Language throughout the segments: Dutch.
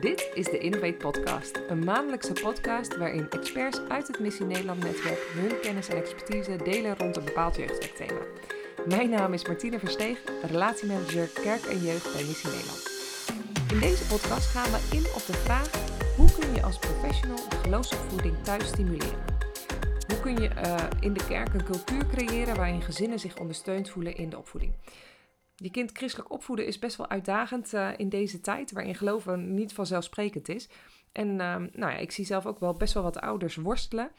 Dit is de Innovate Podcast, een maandelijkse podcast waarin experts uit het Missie Nederland netwerk hun kennis en expertise delen rond een bepaald jeugdwerkthema. Mijn naam is Martine Versteeg, relatiemanager Kerk en Jeugd bij Missie Nederland. In deze podcast gaan we in op de vraag: hoe kun je als professional de geloofsopvoeding thuis stimuleren? Hoe kun je uh, in de kerk een cultuur creëren waarin gezinnen zich ondersteund voelen in de opvoeding? Je kind christelijk opvoeden is best wel uitdagend uh, in deze tijd, waarin geloven niet vanzelfsprekend is. En uh, nou ja, ik zie zelf ook wel best wel wat ouders worstelen.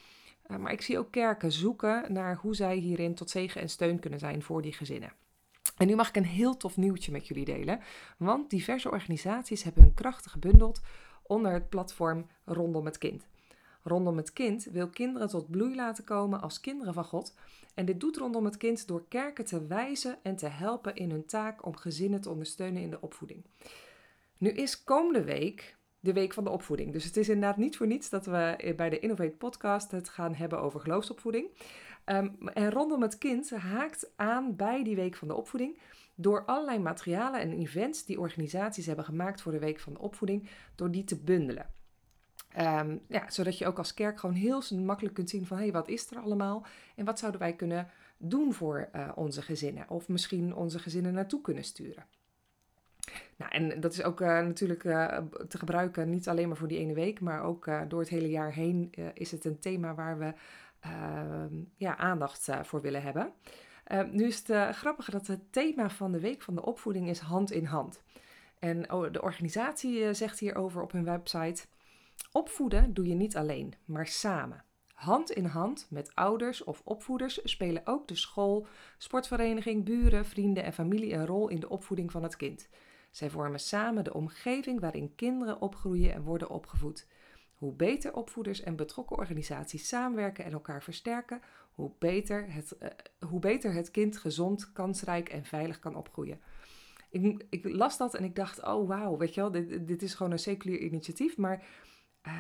Uh, maar ik zie ook kerken zoeken naar hoe zij hierin tot zegen en steun kunnen zijn voor die gezinnen. En nu mag ik een heel tof nieuwtje met jullie delen. Want diverse organisaties hebben hun krachten gebundeld onder het platform Rondom het Kind. Rondom het Kind wil kinderen tot bloei laten komen als kinderen van God. En dit doet Rondom het Kind door kerken te wijzen en te helpen in hun taak om gezinnen te ondersteunen in de opvoeding. Nu is komende week de week van de opvoeding. Dus het is inderdaad niet voor niets dat we bij de Innovate Podcast het gaan hebben over geloofsopvoeding. Um, en rondom het kind haakt aan bij die week van de opvoeding door allerlei materialen en events die organisaties hebben gemaakt voor de week van de opvoeding, door die te bundelen. Um, ja, zodat je ook als kerk gewoon heel makkelijk kunt zien van hé, hey, wat is er allemaal en wat zouden wij kunnen doen voor uh, onze gezinnen of misschien onze gezinnen naartoe kunnen sturen. Nou, en dat is ook uh, natuurlijk uh, te gebruiken, niet alleen maar voor die ene week, maar ook door het hele jaar heen is het een thema waar we ehm, ja, aandacht voor willen hebben. Ehm, nu is het grappige dat het thema van de week van de opvoeding is hand in hand. En oh, de organisatie zegt hierover op hun website: Opvoeden doe je niet alleen, maar samen. Hand in hand met ouders of opvoeders spelen ook de school, sportvereniging, buren, vrienden en familie een rol in de opvoeding van het kind. Zij vormen samen de omgeving waarin kinderen opgroeien en worden opgevoed. Hoe beter opvoeders en betrokken organisaties samenwerken en elkaar versterken, hoe beter het, uh, hoe beter het kind gezond, kansrijk en veilig kan opgroeien. Ik, ik las dat en ik dacht, oh wauw, weet je wel, dit, dit is gewoon een seculier initiatief, maar uh,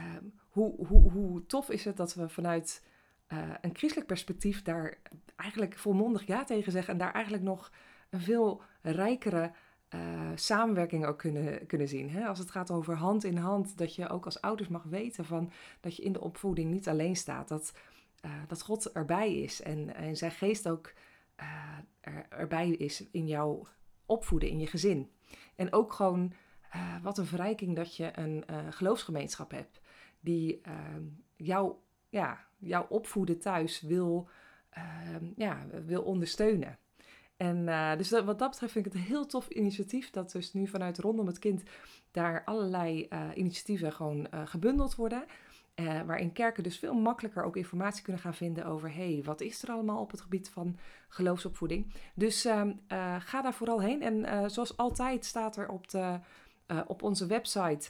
hoe, hoe, hoe tof is het dat we vanuit uh, een christelijk perspectief daar eigenlijk volmondig ja tegen zeggen en daar eigenlijk nog een veel rijkere uh, samenwerking ook kunnen, kunnen zien. Hè? Als het gaat over hand in hand, dat je ook als ouders mag weten van dat je in de opvoeding niet alleen staat. Dat, uh, dat God erbij is en, en zijn geest ook erbij is in jouw opvoeden, in je gezin. En ook gewoon wat een verrijking dat je een geloofsgemeenschap hebt die jou, ja, jou opvoeden thuis wil, ja, wil ondersteunen. En uh, dus wat dat betreft vind ik het een heel tof initiatief. Dat dus nu vanuit Rondom het Kind daar allerlei initiatieven gewoon gebundeld worden. waarin kerken dus veel makkelijker ook informatie kunnen gaan vinden over... hey, wat is er allemaal op het gebied van geloofsopvoeding? Dus ehm, ga daar vooral heen. En zoals altijd staat er op, de, op onze website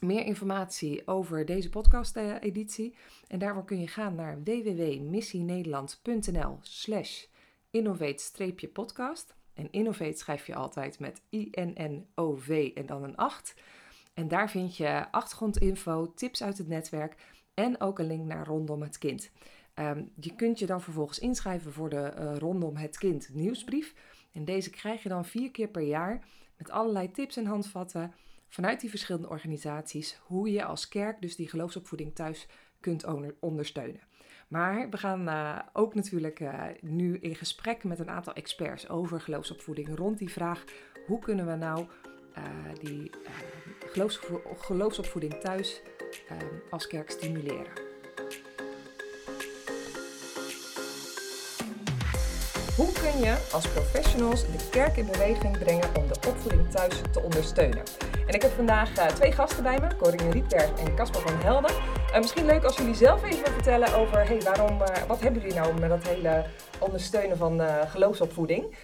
meer informatie over deze podcast-editie. En daarvoor kun je gaan naar www.missienederland.nl slash innovate-podcast. En innovate schrijf je altijd met I-N-N-O-V en dan een 8. En daar vind je achtergrondinfo, tips uit het netwerk en ook een link naar Rondom het Kind. Um, je kunt je dan vervolgens inschrijven voor de uh, Rondom het Kind nieuwsbrief. En deze krijg je dan vier keer per jaar met allerlei tips en handvatten vanuit die verschillende organisaties. Hoe je als kerk dus die geloofsopvoeding thuis kunt ondersteunen. Maar we gaan uh, ook natuurlijk uh, nu in gesprek met een aantal experts over geloofsopvoeding rond die vraag: hoe kunnen we nou uh, die geloofsopvo geloofsopvoeding thuis als kerk stimuleren? Hoe kun je als professionals de kerk in beweging brengen om de opvoeding thuis te ondersteunen? En ik heb vandaag twee gasten bij me, Corinne Rietberg en Casper van Helden. Uh, misschien leuk als jullie zelf even vertellen over hey, waarom, uh, wat hebben jullie nou met dat hele ondersteunen van geloofsopvoeding.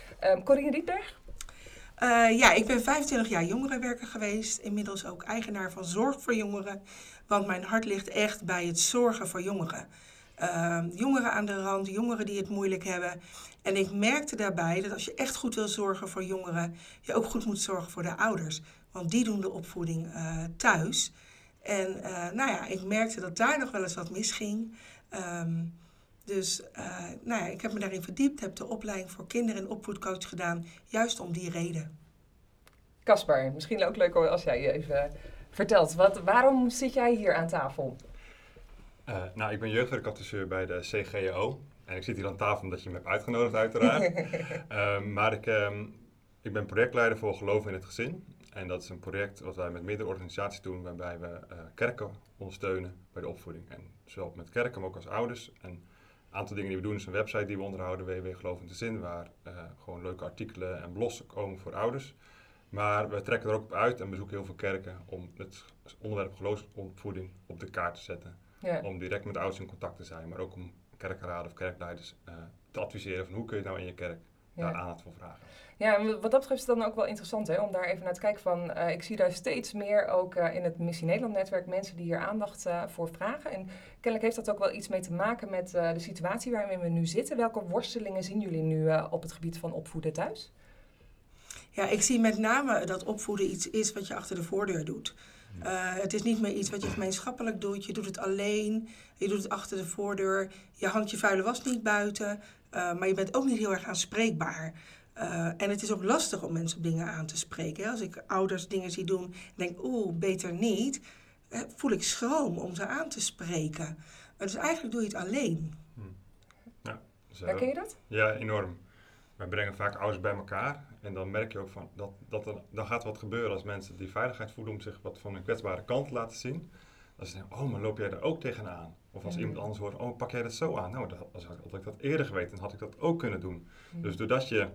Corinne Rietberg? ja, ik ben 25 jaar jongerenwerker geweest. Inmiddels ook eigenaar van Zorg voor Jongeren. Want mijn hart ligt echt bij het zorgen voor jongeren. Ehm, jongeren aan de rand, jongeren die het moeilijk hebben. En ik merkte daarbij dat als je echt goed wil zorgen voor jongeren, je ook goed moet zorgen voor de ouders. Want die doen de opvoeding thuis. En uh, nou ja, ik merkte dat daar nog wel eens wat misging. Um, dus uh, nou ja, ik heb me daarin verdiept, heb de opleiding voor kinder- en opvoedcoach gedaan, juist om die reden. Kasper, misschien ook leuk als jij je even vertelt. Wat, waarom zit jij hier aan tafel? Uh, nou, ik ben jeugdwerkadviseur bij de CGO. En ik zit hier aan tafel omdat je me hebt uitgenodigd, uiteraard. uh, maar ik, uh, ik ben projectleider voor Geloof in het Gezin. En dat is een project wat wij met meerdere organisaties doen, waarbij we uh, kerken ondersteunen bij de opvoeding. En zowel met kerken, maar ook als ouders. En een aantal dingen die we doen is een website die we onderhouden, www Geloof in het Gezin, waar gewoon leuke artikelen en blogs komen voor ouders. Maar we trekken er ook op uit en bezoeken heel veel kerken om het onderwerp geloofsopvoeding op de kaart te zetten. Ja. Om direct met ouders in contact te zijn, maar ook om kerkenraden of kerkleiders uh, te adviseren van hoe kun je nou in je kerk daar aandacht voor vragen. Ja, wat dat betreft is het dan ook wel interessant hè, om daar even naar te kijken van, uh, ik zie daar steeds meer ook uh, in het Missie Nederland netwerk mensen die hier aandacht uh, voor vragen. En kennelijk heeft dat ook wel iets mee te maken met de situatie waarin we nu zitten. Welke worstelingen zien jullie nu op het gebied van opvoeden thuis? Ja, ik zie met name dat opvoeden iets is wat je achter de voordeur doet. Uh, het is niet meer iets wat je gemeenschappelijk doet. Je doet het alleen. Je doet het achter de voordeur. Je hangt je vuile was niet buiten. Uh, maar je bent ook niet heel erg aanspreekbaar. Uh, en het is ook lastig om mensen op dingen aan te spreken. Hè? Als ik ouders dingen zie doen en denk, oeh, beter niet, voel ik schroom om ze aan te spreken. dus eigenlijk doe je het alleen. Hm. Ja, Herken je dat? Ja, enorm. Wij brengen vaak ouders bij elkaar. En dan merk je ook van dat, dat er, dan gaat wat gebeuren als mensen die veiligheid voelen om zich wat van hun kwetsbare kant te laten zien. Dan ze denken, oh, maar loop jij er ook tegenaan? Of als iemand anders hoort, oh, pak jij dat zo aan? Nou, dat, als, had ik dat eerder geweten, had ik dat ook kunnen doen. Dus doordat je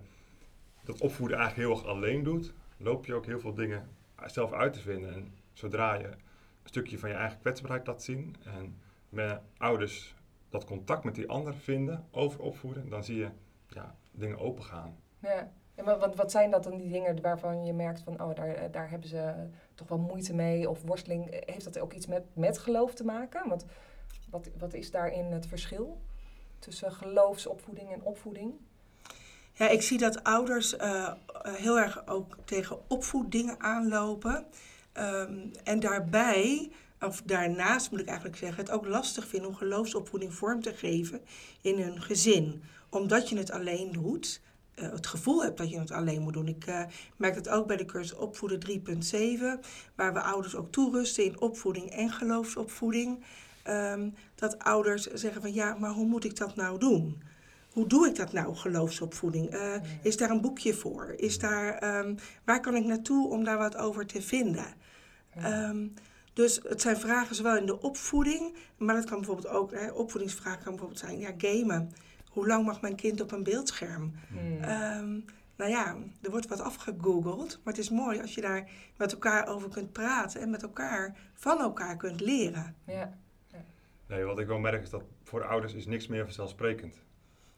dat opvoeden eigenlijk heel erg alleen doet, loop je ook heel veel dingen zelf uit te vinden. En zodra je een stukje van je eigen kwetsbaarheid laat zien en met ouders dat contact met die ander vinden over opvoeden, dan zie je ja, dingen opengaan. Ja. Ja, maar wat, wat zijn dat dan die dingen waarvan je merkt van, oh, daar, daar hebben ze toch wel moeite mee of worsteling? Heeft dat ook iets met, met geloof te maken? Want wat, wat is daarin het verschil tussen geloofsopvoeding en opvoeding? Ja, ik zie dat ouders uh, heel erg ook tegen opvoeddingen aanlopen. Um, en daarbij, of daarnaast moet ik eigenlijk zeggen, het ook lastig vinden om geloofsopvoeding vorm te geven in hun gezin. Omdat je het alleen doet. Uh, het gevoel hebt dat je het alleen moet doen. Ik uh, merk dat ook bij de cursus Opvoeden 3.7, waar we ouders ook toerusten in opvoeding en geloofsopvoeding. Um, dat ouders zeggen van ja, maar hoe moet ik dat nou doen? Hoe doe ik dat nou, geloofsopvoeding? Uh, is daar een boekje voor? Is daar, um, waar kan ik naartoe om daar wat over te vinden? Um, dus het zijn vragen zowel in de opvoeding, maar het kan bijvoorbeeld ook, hè, opvoedingsvragen kan bijvoorbeeld zijn, ja, gamen hoe lang mag mijn kind op een beeldscherm? Hmm. Ehm, nou ja, er wordt wat afgegoogeld, maar het is mooi als je daar met elkaar over kunt praten en met elkaar van elkaar kunt leren. Ja. ja. Nee, wat ik wel merk is dat voor ouders is niks meer vanzelfsprekend.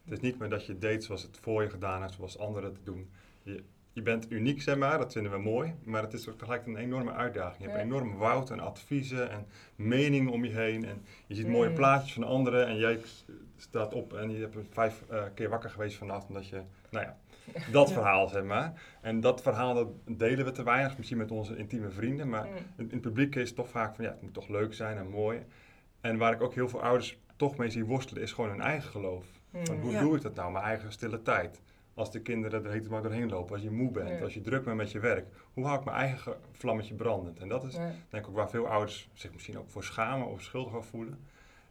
Het is niet meer dat je deed zoals het voor je gedaan hebt, zoals anderen het doen. Je, je bent uniek, zeg maar, dat vinden we mooi, maar het is ook tegelijk een enorme uitdaging. Je hebt een enorm woud en adviezen en meningen om je heen. En je ziet mooie hmm. plaatjes van anderen en jij staat op en je hebt vijf uh, keer wakker geweest vannacht omdat je, nou ja, dat verhaal zeg maar. En dat verhaal dat delen we te weinig, misschien met onze intieme vrienden, maar mm. in, het publiek is het toch vaak van ja, het moet toch leuk zijn en mooi. En waar ik ook heel veel ouders toch mee zie worstelen, is gewoon hun eigen geloof. Mm. Van, hoe doe ik dat nou, mijn eigen stille tijd? Als de kinderen er heet maar doorheen lopen, als je moe bent, als je druk bent met je werk. Hoe hou ik mijn eigen vlammetje brandend? En dat is denk ik ook waar veel ouders zich misschien ook voor schamen of schuldig over voelen.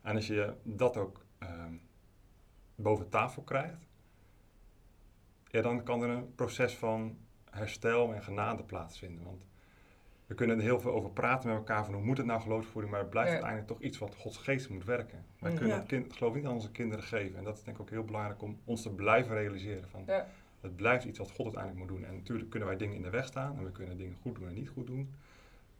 En als je dat ook Ehm, boven tafel krijgt, ja, dan kan er een proces van herstel en genade plaatsvinden. Want we kunnen er heel veel over praten met elkaar van hoe moet het nou geloofsvoeding, maar het blijft uiteindelijk toch iets wat Gods geest moet werken. Wij kunnen het, kind, geloof niet aan onze kinderen geven. En dat is denk ik ook heel belangrijk om ons te blijven realiseren. Van, ja. Het blijft iets wat God uiteindelijk moet doen. En natuurlijk kunnen wij dingen in de weg staan en we kunnen dingen goed doen en niet goed doen.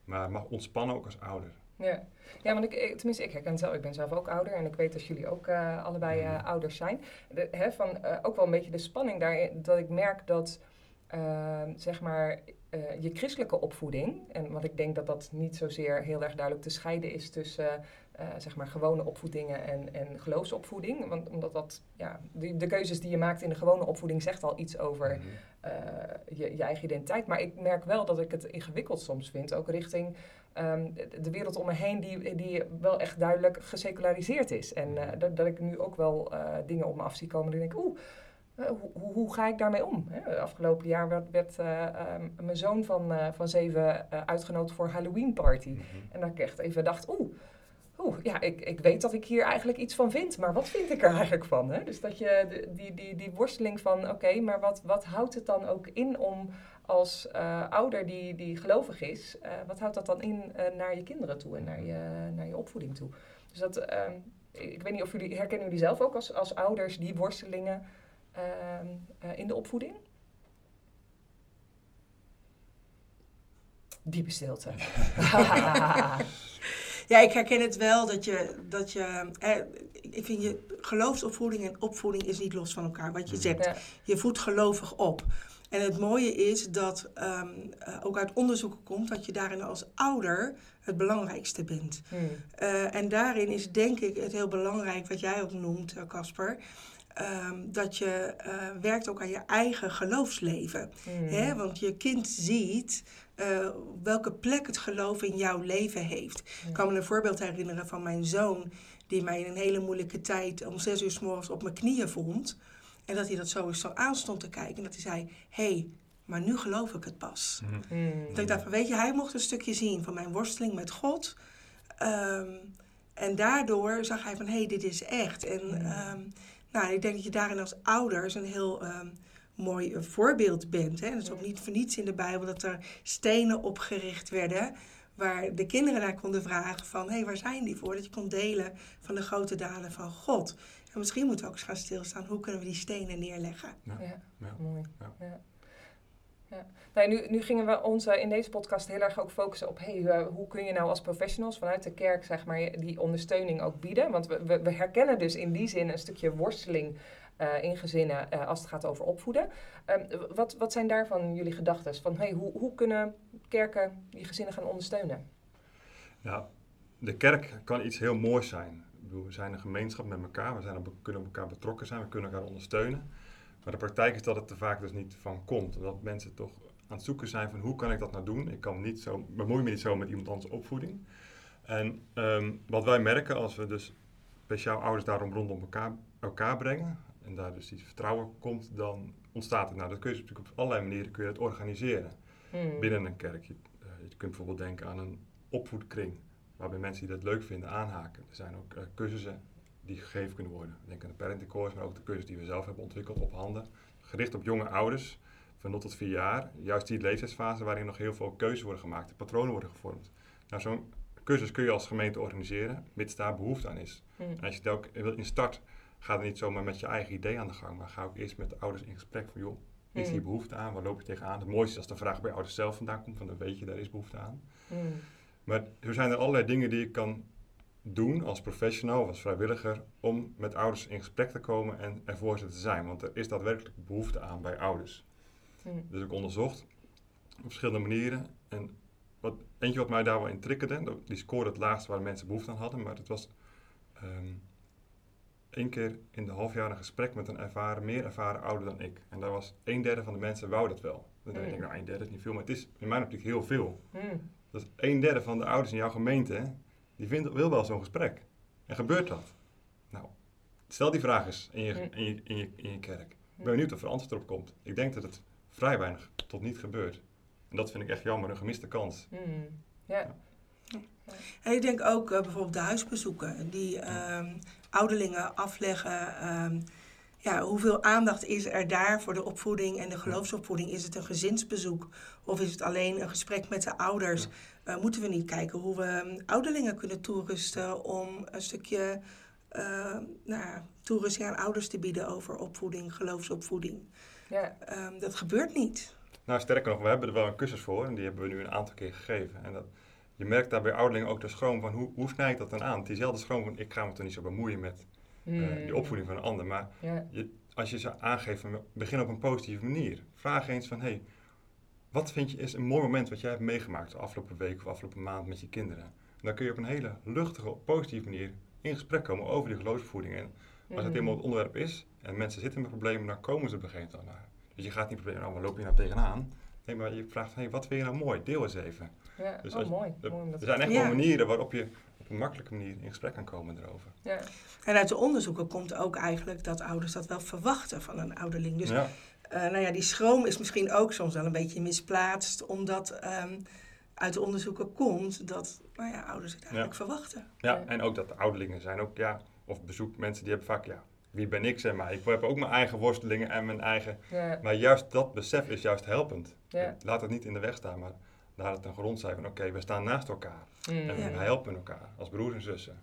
Maar het mag ontspannen ook als ouder. Ja, ja want ik, tenminste, ik herken zelf, ik ben zelf ook ouder en ik weet dat jullie ook uh, allebei uh, ouders zijn. De, hè, van, uh, ook wel een beetje de spanning daarin, dat ik merk dat, ehm, zeg maar, je christelijke opvoeding, en want ik denk dat dat niet zozeer heel erg duidelijk te scheiden is tussen, zeg maar, gewone opvoedingen en, en geloofsopvoeding. Want omdat dat, ja, de, de, keuzes die je maakt in de gewone opvoeding zegt al iets over mhm. je, je eigen identiteit. Maar ik merk wel dat ik het ingewikkeld soms vind, ook richting um, de wereld om me heen die, die wel echt duidelijk geseculariseerd is. En uh, dat, dat, ik nu ook wel dingen op me af zie komen. Dan denk ik, oeh, Eh, hoe, hoe, hoe ga ik daarmee om? Hè? Afgelopen jaar werd, werd eh, ehm, mijn zoon van, eh, van zeven eh, uitgenodigd voor een Halloween party. Mhm. En dat ik echt even dacht, oeh, oeh ja, ik, ik weet dat ik hier eigenlijk iets van vind, maar wat vind ik er eigenlijk van? Hè? Dus dat je die, die, die worsteling van, oké, maar wat, wat houdt het dan ook in om als eh, ouder die, die gelovig is, eh, wat houdt dat dan in eh, naar je kinderen toe en naar je, naar je opvoeding toe? Dus dat, ehm, ik weet niet of jullie, herkennen jullie zelf ook als, als ouders die worstelingen eh, in de opvoeding? Diepe stilte. Ja, ik herken het wel dat je, dat je eh, ik vind je geloofsopvoeding en opvoeding is niet los van elkaar. Wat je zegt, ja. je voedt gelovig op. En het mooie is dat ehm, eh, ook uit onderzoeken komt dat je daarin als ouder het belangrijkste bent. Hmm. Eh, en daarin is denk ik het heel belangrijk, wat jij ook noemt, eh, Casper, ehm, dat je eh, werkt ook aan je eigen geloofsleven. Hmm. Hè? Want je kind ziet eh, welke plek het geloof in jouw leven heeft. Ik kan me een voorbeeld herinneren van mijn zoon, die mij in een hele moeilijke tijd om zes uur s morgens op mijn knieën vond. En dat hij dat zo eens zo aanstond te kijken. En dat hij zei, hé, hey, maar nu geloof ik het pas. Mhm. Hmm. Dat ik dacht van, weet je, hij mocht een stukje zien van mijn worsteling met God. Ehm, en daardoor zag hij van, hé, hey, dit is echt. En Mm. Nou, ik denk dat je daarin als ouders een heel ehm, mooi eh, voorbeeld bent. Hè? En het is ook niet voor niets in de Bijbel dat er stenen opgericht werden... waar de kinderen naar konden vragen van, hé, hey, waar zijn die voor? Dat je kon delen van de grote daden van God. En misschien moeten we ook eens gaan stilstaan, hoe kunnen we die stenen neerleggen? Ja, Ja. mooi. Ja. Ja. Nu, nu gingen we ons in deze podcast heel erg ook focussen op hey, eh, hoe kun je nou als professionals vanuit de kerk zeg maar, die ondersteuning ook bieden. Want we, we, herkennen dus in die zin een stukje worsteling eh, in gezinnen eh, als het gaat over opvoeden. Ehm, wat, wat zijn daarvan jullie gedachten? Van hey, hoe, hoe kunnen kerken die gezinnen gaan ondersteunen? Ja, de kerk kan iets heel moois zijn. We zijn een gemeenschap met elkaar, we zijn op, kunnen elkaar betrokken zijn, we kunnen elkaar ondersteunen. Maar de praktijk is dat het er vaak dus niet van komt. Dat mensen toch aan het zoeken zijn van hoe kan ik dat nou doen? Ik kan niet zo, bemoei me niet zo met iemand anders opvoeding. En ehm, wat wij merken als we dus speciaal ouders daarom rondom elkaar, elkaar brengen en daar dus die vertrouwen komt, dan ontstaat het. Nou, dat kun je natuurlijk op allerlei manieren kun je het organiseren Hmm. binnen een kerk. Je, eh, je kunt bijvoorbeeld denken aan een opvoedkring, waarbij mensen die dat leuk vinden aanhaken. Er zijn ook eh, cursussen die gegeven kunnen worden. Denk aan de parenting course, maar ook de cursus die we zelf hebben ontwikkeld op handen. Gericht op jonge ouders van 0 tot 4 jaar. Juist die leeftijdsfase waarin nog heel veel keuzes worden gemaakt, de patronen worden gevormd. Nou, zo'n cursus kun je als gemeente organiseren, mits daar behoefte aan is. Hmm. En als je ook wil in start, ga er niet zomaar met je eigen idee aan de gang, maar ga ook eerst met de ouders in gesprek van joh, is hier Mm. behoefte aan? Waar loop je tegenaan? Het mooiste is als de vraag bij ouders zelf vandaan komt, van dan weet je, daar is behoefte aan. Hmm. Maar er zijn er allerlei dingen die je kan doen als professional of als vrijwilliger om met ouders in gesprek te komen en ervoor ze te zijn. Want er is daadwerkelijk behoefte aan bij ouders. Hmm. Dus ik onderzocht op verschillende manieren. En wat, eentje wat mij daar wel in triggerde, die scoorde het laagste waar mensen behoefte aan hadden, maar het was ehm één keer in de half jaar een gesprek met een ervaren, meer ervaren ouder dan ik. En daar was een derde van de mensen wou dat wel. Dan denk ik, Hmm. nou een derde is niet veel, maar het is in mijn optiek heel veel. Hmm. Dat is een derde van de ouders in jouw gemeente, die vindt, wil wel zo'n gesprek. En gebeurt dat? Nou, stel die vraag eens in je, in je, in je, in je kerk. Ik ben benieuwd of er antwoord op komt. Ik denk dat het vrij weinig tot niet gebeurt. En dat vind ik echt jammer, een gemiste kans. Hmm. Ja. En ik denk ook eh, bijvoorbeeld de huisbezoeken die ehm, ouderlingen afleggen. ehm, ja, hoeveel aandacht is er daar voor de opvoeding en de geloofsopvoeding? Is het een gezinsbezoek of is het alleen een gesprek met de ouders? Eh, moeten we niet kijken hoe we ehm, ouderlingen kunnen toerusten om een stukje eh, nou, ja, toerusting aan ouders te bieden over opvoeding, geloofsopvoeding? Ja. Ehm, dat gebeurt niet. Nou, sterker nog, we hebben er wel een cursus voor en die hebben we nu een aantal keer gegeven. En dat, je merkt daar bij ouderlingen ook de schroom van, hoe, hoe snij ik dat dan aan? Diezelfde schroom van, ik ga me toch niet zo bemoeien met Hmm. die opvoeding van een ander. Maar Ja. je, als je ze aangeeft, van, begin op een positieve manier. Vraag eens van, hey, wat vind je is een mooi moment wat jij hebt meegemaakt de afgelopen week of afgelopen maand met je kinderen? En dan kun je op een hele luchtige, positieve manier in gesprek komen over die geloofsvoeding. En als het Hmm. eenmaal het onderwerp is en mensen zitten met problemen, dan komen ze op een gegeven moment al naar. Dus je gaat niet proberen, nou, waar loop je nou tegenaan? Nee, maar je vraagt, hey, wat vind je nou mooi? Deel eens even. Ja. Dus oh, als- mooi. er- mooi Er zijn echt wel manieren waarop je op een makkelijke manier in gesprek kan komen erover. Ja. En uit de onderzoeken komt ook eigenlijk dat ouders dat wel verwachten van een ouderling. Dus ja. eh, nou ja, die schroom is misschien ook soms wel een beetje misplaatst, omdat ehm, uit de onderzoeken komt dat nou ja, ouders het eigenlijk verwachten. Ja, Ja. en ook dat de ouderlingen zijn ook, ja, of bezoek mensen die hebben vaak, ja, wie ben ik zeg maar. Ik heb ook mijn eigen worstelingen en mijn eigen, Ja. maar juist dat besef is juist helpend. Ja. Laat het niet in de weg staan, maar laat het een grond zijn van, oké, we staan naast elkaar. Mm. En we helpen elkaar, als broers en zussen.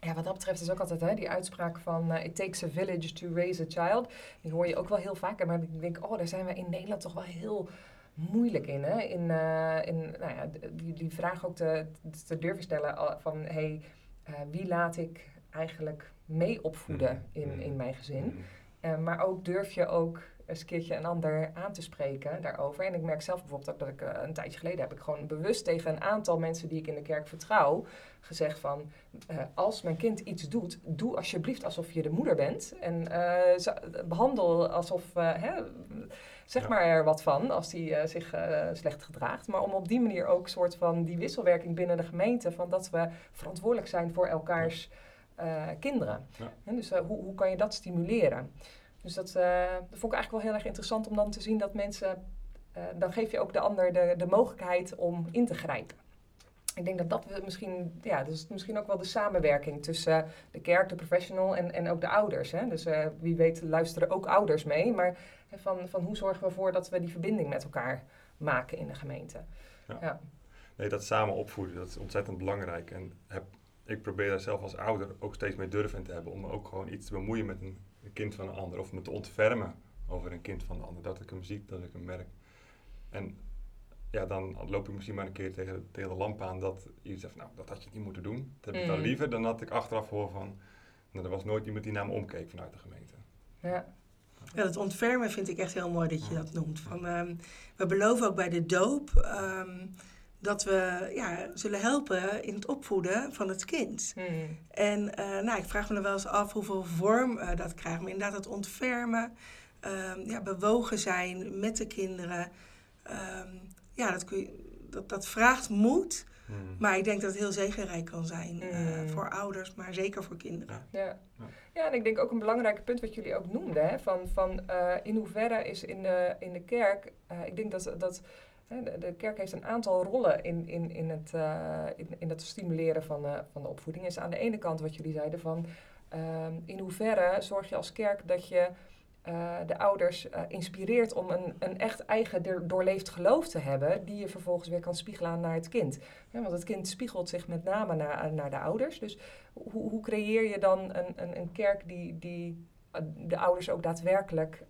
Ja, wat dat betreft is ook altijd hè, die uitspraak van eh, it takes a village to raise a child. Die hoor je ook wel heel vaak. Maar ik denk, oh, daar zijn we in Nederland toch wel heel moeilijk in. Hè? In, eh, in nou ja, die, die vraag ook te, te durven stellen van, hey, eh, wie laat ik eigenlijk mee opvoeden in, Mhm. in mijn gezin? Mhm. Eh, maar ook durf je ook eens een keertje een ander aan te spreken daarover. En ik merk zelf bijvoorbeeld ook dat ik eh, een tijdje geleden heb ik gewoon bewust tegen een aantal mensen die ik in de kerk vertrouw gezegd van eh, als mijn kind iets doet, doe alsjeblieft alsof je de moeder bent en eh, behandel alsof hè, zeg Ja. maar er wat van als die zich slecht gedraagt. Maar om op die manier ook soort van die wisselwerking binnen de gemeente van dat we verantwoordelijk zijn voor elkaars kinderen. Ja. En dus hoe, hoe kan je dat stimuleren? Dus dat, eh, dat vond ik eigenlijk wel heel erg interessant om dan te zien dat mensen, eh, dan geef je ook de ander de, de mogelijkheid om in te grijpen. Ik denk dat dat we misschien, ja, dus misschien ook wel de samenwerking tussen de kerk, de professional en, en ook de ouders. Hè? Dus eh, wie weet luisteren ook ouders mee, maar van, van hoe zorgen we ervoor dat we die verbinding met elkaar maken in de gemeente. Ja. Ja. Nee, dat samen opvoeden, dat is ontzettend belangrijk. En heb, ik probeer daar zelf als ouder ook steeds meer durf in te hebben. Om me ook gewoon iets te bemoeien met een, een kind van een ander. Of me te ontfermen over een kind van een ander. Dat ik hem zie, dat ik hem merk. En ja, dan loop ik misschien maar een keer tegen, tegen de lamp aan dat iemand zegt, nou, dat had je niet moeten doen. Dat heb ik dan Mm. liever dan dat ik achteraf hoor van, nou, er was nooit iemand die naar me omkeek vanuit de gemeente. Ja. Ja, dat ontfermen vind ik echt heel mooi dat je dat noemt. Van, ehm, we beloven ook bij de doop ehm, dat we ja, zullen helpen in het opvoeden van het kind. Hmm. En eh, nou, ik vraag me dan wel eens af hoeveel vorm eh, dat krijgt. Maar inderdaad, het ontfermen, ehm, ja, bewogen zijn met de kinderen. Ehm, ja, dat, kun je, dat, dat vraagt moed. Hmm. Maar ik denk dat het heel zegenrijk kan zijn eh, Mm. voor ouders, maar zeker voor kinderen. Ja. Ja. ja, en ik denk ook een belangrijk punt wat jullie ook noemden, hè, van, van eh, in hoeverre is in de, in de kerk, eh, ik denk dat, dat de, de kerk heeft een aantal rollen in, in, in, het, eh, in, in het stimuleren van, van de opvoeding. Is aan de ene kant wat jullie zeiden van, ehm, in hoeverre zorg je als kerk dat je eh, de ouders eh, inspireert om een, een echt eigen door- doorleefd geloof te hebben, die je vervolgens weer kan spiegelen naar het kind. Want het kind spiegelt zich met name naar, naar de ouders. Dus hoe, hoe creëer je dan een, een, een kerk die, die de ouders ook daadwerkelijk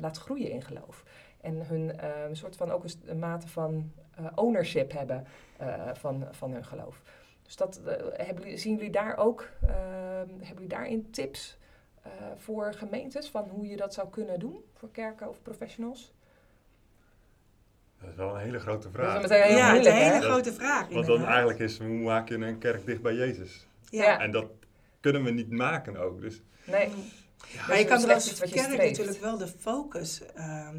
laat groeien in geloof? En hun eh, een soort van ook een, mate van eh, ownership hebben eh, van, van hun geloof. Dus dat, eh, hebben jullie, zien jullie daar ook, eh, hebben jullie daarin tips eh, voor gemeentes van hoe je dat zou kunnen doen voor kerken of professionals? Dat is wel een hele grote Dat vraag. is meteen heel ja, het is moeilijk, een hele hè? grote vraag. Want dan eigenlijk is, hoe maak je een kerk dicht bij Jezus? Ja. Ja. En dat kunnen we niet maken ook. Dus Nee. Maar Dus je kan dat is er als iets wat je kerk natuurlijk wel de focus ehm,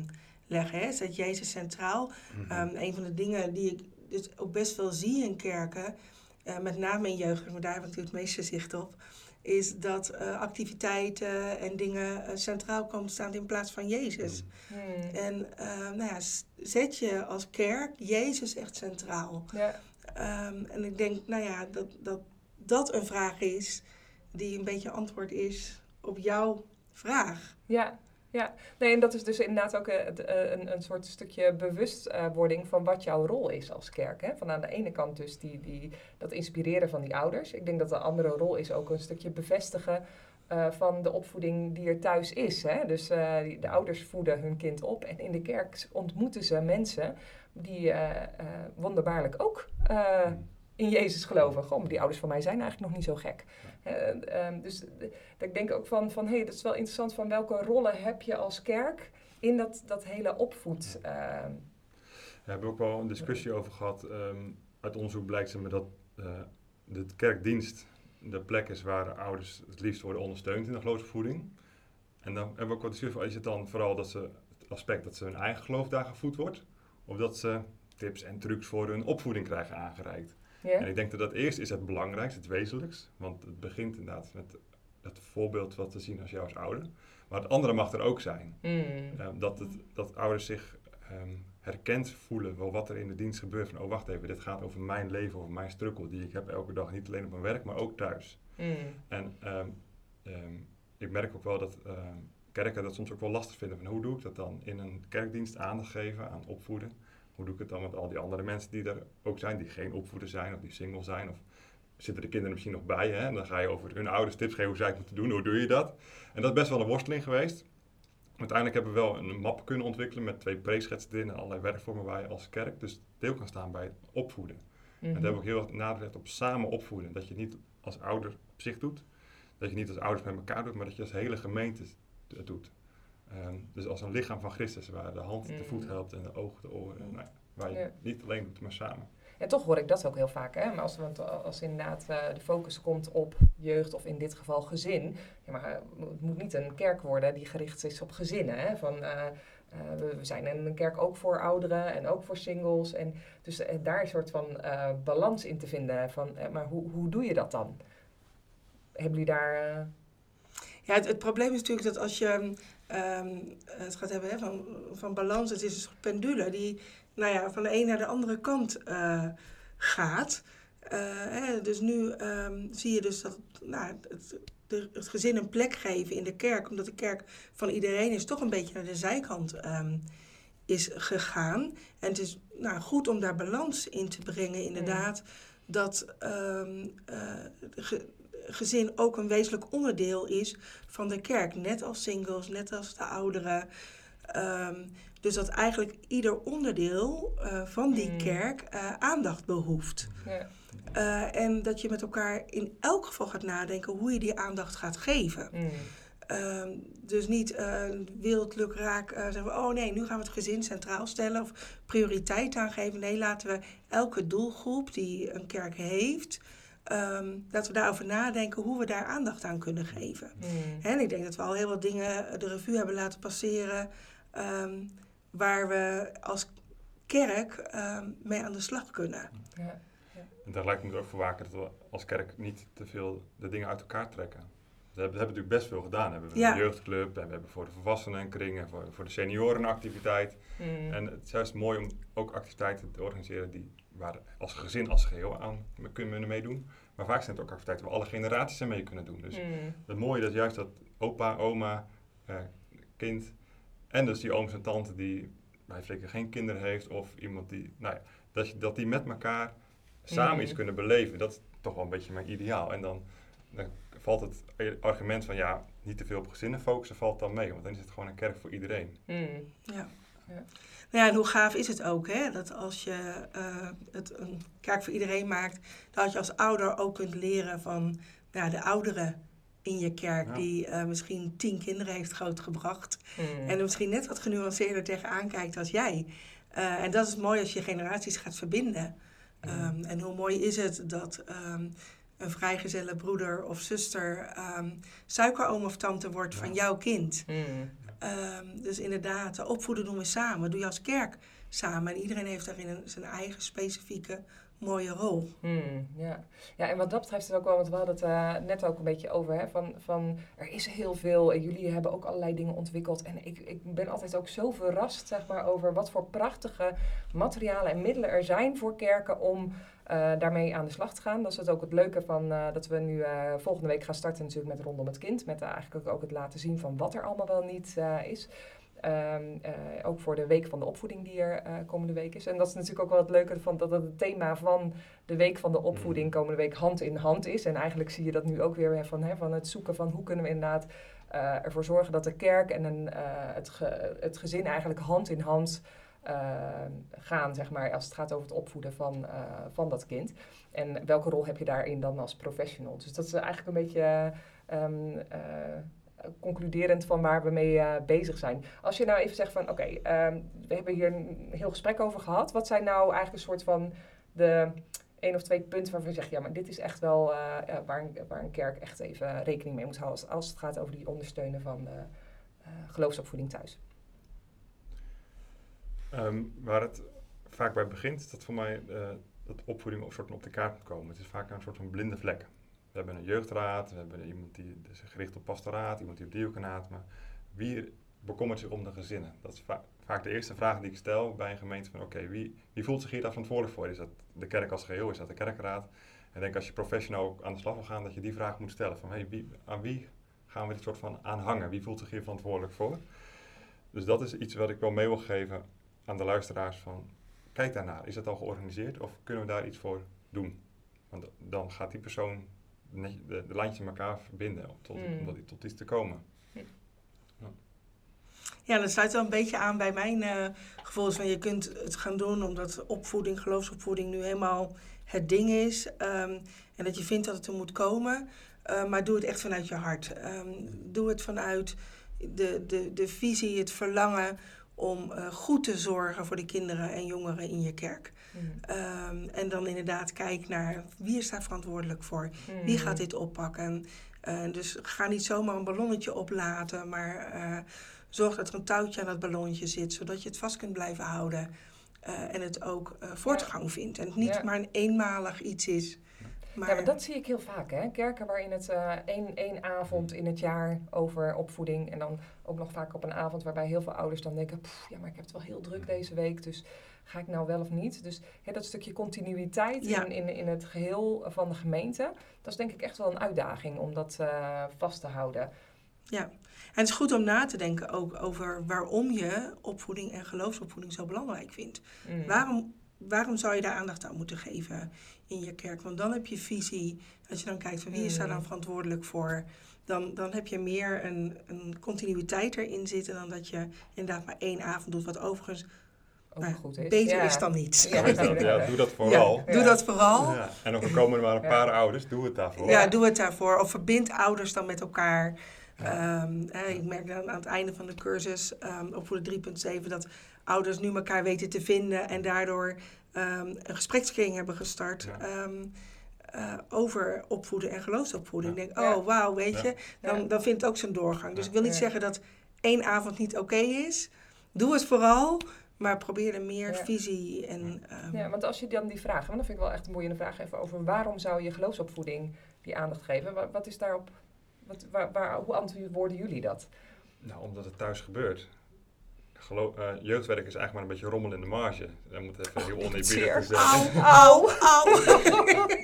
leggen. Hè? Zet Jezus centraal. Mhm. Ehm, een van de dingen die ik dus ook best wel zie in kerken, eh, met name in jeugd, maar daar heb ik natuurlijk het meeste zicht op, is dat eh, activiteiten en dingen eh, centraal komen te staan in plaats van Jezus. Hmm. En eh, nou ja, zet je als kerk Jezus echt centraal. Ja. Ehm, en ik denk, nou ja, dat, dat dat een vraag is die een beetje antwoord is op jouw vraag. Ja, ja. Nee, en dat is dus inderdaad ook eh, het, eh, een, een soort stukje bewustwording van wat jouw rol is als kerk. Hè? Van aan de ene kant dus die, die, dat inspireren van die ouders. Ik denk dat de andere rol is ook een stukje bevestigen eh, van de opvoeding die er thuis is. Hè? Dus eh, de ouders voeden hun kind op en in de kerk ontmoeten ze mensen die eh, eh, wonderbaarlijk ook eh, in Jezus geloven. Gewoon, die ouders van mij zijn eigenlijk nog niet zo gek. Eh, ehm, dus dat ik denk ook van, van hé, hey, dat is wel interessant van welke rollen heb je als kerk in dat, dat hele opvoed. ehm, Daar hebben we ook wel een discussie over gehad. Ehm, uit onderzoek blijkt zeg maar, dat eh, de kerkdienst de plek is waar de ouders het liefst worden ondersteund in de geloofsvoeding. En dan hebben we ook wat discussie over, is het dan vooral dat ze, het aspect dat ze hun eigen geloof daar gevoed wordt? Of dat ze tips en trucs voor hun opvoeding krijgen aangereikt? En ik denk dat dat eerst is het belangrijkste, het wezenlijkst. Want het begint inderdaad met het voorbeeld wat te zien als jou als ouder. Maar het andere mag er ook zijn. Mm. Eh, dat, het, dat ouders zich ehm, herkend voelen wel wat er in de dienst gebeurt. Van, oh wacht even, dit gaat over mijn leven, over mijn strukkel die ik heb elke dag. Niet alleen op mijn werk, maar ook thuis. Mm. En ehm, ehm, ik merk ook wel dat ehm, kerken dat soms ook wel lastig vinden. Van, hoe doe ik dat dan? In een kerkdienst aandacht geven aan opvoeden. Hoe doe ik het dan met al die andere mensen die er ook zijn, die geen opvoeder zijn of die single zijn? Of zitten de kinderen misschien nog bij? Hè? En dan ga je over hun ouders tips geven hoe zij het moeten doen. Hoe doe je dat? En dat is best wel een worsteling geweest. Uiteindelijk hebben we wel een map kunnen ontwikkelen met twee preschetsen erin en allerlei werkvormen waar je als kerk dus deel kan staan bij het opvoeden. En Mhm. daar hebben we ook heel erg nadruk op samen opvoeden. Dat je het niet als ouder op zich doet, dat je niet als ouders met elkaar doet, maar dat je als hele gemeente het doet. Ehm, dus als een lichaam van Christus, waar de hand de voet Mm. helpt en de ogen de oren. Mm. Nou, ja, waar je Ja. niet alleen doet, maar samen. En toch hoor ik dat ook heel vaak. Hè? Maar als, want als inderdaad eh, de focus komt op jeugd of in dit geval gezin. Ja, maar het moet niet een kerk worden die gericht is op gezinnen. Hè? Van, eh, eh, we, we zijn een kerk ook voor ouderen en ook voor singles. En dus daar een soort van eh, balans in te vinden. Van, maar hoe, hoe doe je dat dan? Hebben jullie daar... Ja, het, het probleem is natuurlijk dat als je ehm, het gaat hebben hè, van, van balans, het is een soort pendule die nou ja, van de een naar de andere kant eh, gaat. Eh, hè, dus nu ehm, zie je dus dat nou, het, de, het gezin een plek geven in de kerk, omdat de kerk van iedereen is, toch een beetje naar de zijkant ehm, is gegaan. En het is nou, goed om daar balans in te brengen, inderdaad. Dat eh, gezin ook een wezenlijk onderdeel is van de kerk. Net als singles, net als de ouderen. Ehm, dus dat eigenlijk ieder onderdeel eh, van die Mm. kerk eh, aandacht behoeft. ja. Eh, en dat je met elkaar in elk geval gaat nadenken hoe je die aandacht gaat geven. Mm. Ehm, dus niet uh, wild, lukraak eh, zeggen we, oh nee, nu gaan we het gezin centraal stellen of prioriteit aangeven. Nee, laten we elke doelgroep die een kerk heeft, ehm, laten we daarover nadenken hoe we daar aandacht aan kunnen geven. Mm. En ik denk dat we al heel wat dingen de revue hebben laten passeren ehm, waar we als kerk ehm, mee aan de slag kunnen. Ja. En tegelijk moeten we er ook voor waken dat we als kerk niet te veel de dingen uit elkaar trekken. We hebben, we hebben natuurlijk best veel gedaan. We hebben Ja. een jeugdclub en we hebben voor de volwassenen een kring en voor, voor de senioren een activiteit. Mm. En het is juist mooi om ook activiteiten te organiseren die, waar als gezin als geheel aan kunnen meedoen. Maar vaak zijn het ook activiteiten waar alle generaties aan mee kunnen doen. Dus Mm. het mooie is juist dat opa, oma, eh, kind en dus die ooms en tante die bij Flikker geen kinderen heeft of iemand die, nou ja, dat, je, dat die met elkaar samen Mhm. iets kunnen beleven. Dat is toch wel een beetje mijn ideaal. En dan, dan valt het argument van ja, niet te veel op gezinnen focussen valt dan mee. Want dan is het gewoon een kerk voor iedereen. Mm. Ja. Ja. Nou ja, en hoe gaaf is het ook, hè? Dat als je eh, het een kerk voor iedereen maakt, dat je als ouder ook kunt leren van nou, de ouderen in je kerk, Ja. die eh, misschien tien kinderen heeft grootgebracht. Mm. En er misschien net wat genuanceerder tegenaan kijkt als jij. Eh, en dat is mooi als je generaties gaat verbinden. Ehm, en hoe mooi is het dat ehm, een vrijgezelle broeder of zuster ehm suikeroom of tante wordt Ja. van jouw kind. Mm. Ehm, dus inderdaad, de opvoeden doen we samen. Doe je als kerk samen. En iedereen heeft daarin zijn eigen specifieke mooie rol. Hmm, ja. ja, en wat dat betreft is ook wel, want we hadden het eh, net ook een beetje over, hè, van, van er is heel veel en jullie hebben ook allerlei dingen ontwikkeld. En ik, ik ben altijd ook zo verrast, zeg maar, over wat voor prachtige materialen en middelen er zijn voor kerken om eh, daarmee aan de slag te gaan. Dat is het ook het leuke van eh, dat we nu eh, volgende week gaan starten natuurlijk met Rondom het Kind. Met eigenlijk ook het laten zien van wat er allemaal wel niet is. Ehm, eh, ook voor de week van de opvoeding die er komende week is. En dat is natuurlijk ook wel het leuke van dat het het thema van de week van de opvoeding komende week hand in hand is. En eigenlijk zie je dat nu ook weer van, hè, van het zoeken van hoe kunnen we inderdaad ervoor zorgen dat de kerk en een, het, ge- het gezin eigenlijk hand in hand gaan, zeg maar, als het gaat over het opvoeden van, eh, van dat kind. En welke rol heb je daarin dan als professional? Dus dat is eigenlijk een beetje ehm, eh, concluderend van waar we mee eh, bezig zijn. Als je nou even zegt van, oké, ehm, we hebben hier een heel gesprek over gehad. Wat zijn nou eigenlijk een soort van de één of twee punten waarvan je zegt, ja, maar dit is echt wel waar, een, waar een kerk echt even rekening mee moet houden als, als het gaat over die ondersteunen van geloofsopvoeding thuis. Ehm, waar het vaak bij begint, is dat voor mij eh, dat opvoeding op, soort op de kaart moet komen. Het is vaak een soort van blinde vlek. We hebben een jeugdraad, we hebben iemand die is gericht op pastoraat, iemand die op diaconaat. Maar wie bekommert zich om de gezinnen? Dat is vaak de eerste vraag die ik stel bij een gemeente van oké, wie, wie voelt zich hier daar verantwoordelijk voor? Is dat de kerk als geheel? Is dat de kerkraad? En ik denk als je professioneel aan de slag wil gaan, dat je die vraag moet stellen van hey, wie, aan wie gaan we dit soort van aanhangen? Wie voelt zich hier verantwoordelijk voor? Dus dat is iets wat ik wel mee wil geven aan de luisteraars van kijk daarnaar. Is het al georganiseerd of kunnen we daar iets voor doen? Want dan gaat die persoon de, de, de lijntjes in elkaar verbinden tot, mm. om tot iets te komen. Ja, dat sluit wel een beetje aan bij mijn uh, gevoel. Van je kunt het gaan doen omdat opvoeding, geloofsopvoeding nu helemaal het ding is. Um, en dat je vindt dat het er moet komen. Uh, maar doe het echt vanuit je hart. Um, doe het vanuit de, de, de visie, het verlangen om uh, goed te zorgen voor de kinderen en jongeren in je kerk. Mm. Um, en dan inderdaad kijk naar wie is daar verantwoordelijk voor? Mm. Wie gaat dit oppakken? Uh, dus ga niet zomaar een ballonnetje oplaten, maar uh, zorg dat er een touwtje aan dat ballonnetje zit, zodat je het vast kunt blijven houden. en het ook voortgang vindt. En het niet maar een eenmalig iets is. Maar... Ja, maar dat zie ik heel vaak, hè? Kerken waarin het uh, één, één avond in het jaar over opvoeding... en dan ook nog vaak op een avond waarbij heel veel ouders dan denken... ja, maar ik heb het wel heel druk deze week, dus ga ik nou wel of niet? Dus hè, dat stukje continuïteit in, in, in het geheel van de gemeente... dat is denk ik echt wel een uitdaging om dat uh, vast te houden. Ja, en het is goed om na te denken ook over waarom je opvoeding en geloofsopvoeding zo belangrijk vindt. Mm. Waarom waarom zou je daar aandacht aan moeten geven in je kerk? Want dan heb je visie. Als je dan kijkt van wie is daar dan mm. verantwoordelijk voor, dan, dan heb je meer een, een continuïteit erin zitten dan dat je inderdaad maar één avond doet, wat overigens nou, goed is. beter is dan niets. Ja, ja, doe dat vooral. doe dat vooral. En er komen er maar een paar ouders, doe het daarvoor. Ja, doe het daarvoor. Of verbind ouders dan met elkaar. Um, ik merk dan aan het einde van de cursus um, op voor de 3.7 dat ouders nu elkaar weten te vinden en daardoor um, een gesprekskring hebben gestart. Uh, over opvoeden en geloofsopvoeding. Ik denk, oh wauw, weet je, dan, dan vindt het ook zijn doorgang. Dus ik wil niet zeggen dat één avond niet oké is. Doe het vooral, maar probeer er meer visie en... ja, want als je dan die vraag, want dat vind ik wel echt een mooie vraag even over... waarom zou je geloofsopvoeding die aandacht geven? Wat, wat is daarop wat, waar, waar, hoe antwoorden jullie dat? Nou, omdat het thuis gebeurt. Geloof, uh, jeugdwerk is eigenlijk maar een beetje rommel in de marge. Dat moet even heel oneerbiedig zeggen. Au, au,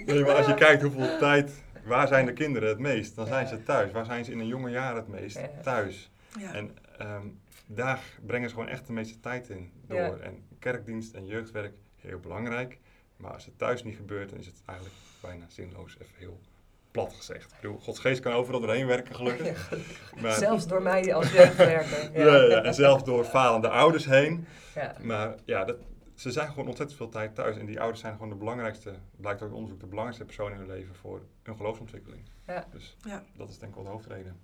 nee, maar als je kijkt hoeveel tijd, waar zijn de kinderen het meest? Dan zijn ze thuis. Waar zijn ze in een jonge jaar het meest? Thuis. Ja. En um, daar brengen ze gewoon echt de meeste tijd in door. En kerkdienst en jeugdwerk, heel belangrijk. Maar als het thuis niet gebeurt, dan is het eigenlijk bijna zinloos. Even heel plat gezegd. Ik bedoel, Gods geest kan overal doorheen werken, gelukkig. Maar, zelfs door mij als jeugdwerker. ja. ja, ja, en zelfs door falende ouders heen. Ja. Maar ja, dat, ze zijn gewoon ontzettend veel tijd thuis. En die ouders zijn gewoon de belangrijkste, blijkt ook onderzoek, de belangrijkste persoon in hun leven voor hun geloofsontwikkeling. Ja. Dus ja. dat is denk ik wel de hoofdreden.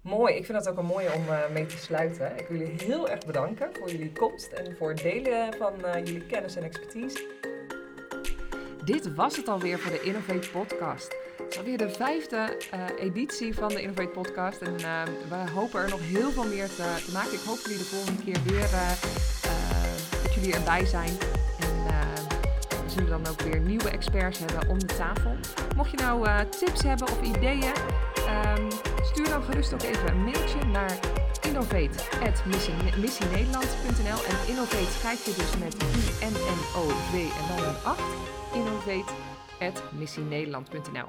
Mooi, ik vind dat ook een mooie om uh, mee te sluiten. Ik wil jullie heel erg bedanken voor jullie komst en voor het delen van uh, jullie kennis en expertise. Dit was het alweer voor de Innovate Podcast. Alweer de vijfde uh, editie van de Innovate Podcast. En uh, we hopen er nog heel veel meer te, te, maken. Ik hoop jullie de volgende keer weer uh, dat jullie erbij zijn. En we zullen dan ook weer nieuwe experts hebben om de tafel. Mocht je nou tips hebben of ideeën, um, stuur dan gerust ook even een mailtje naar innovate.missienederland.nl En innovate schrijf je dus met I-N-N-O-V en dan een 8. Innovate.missienederland.nl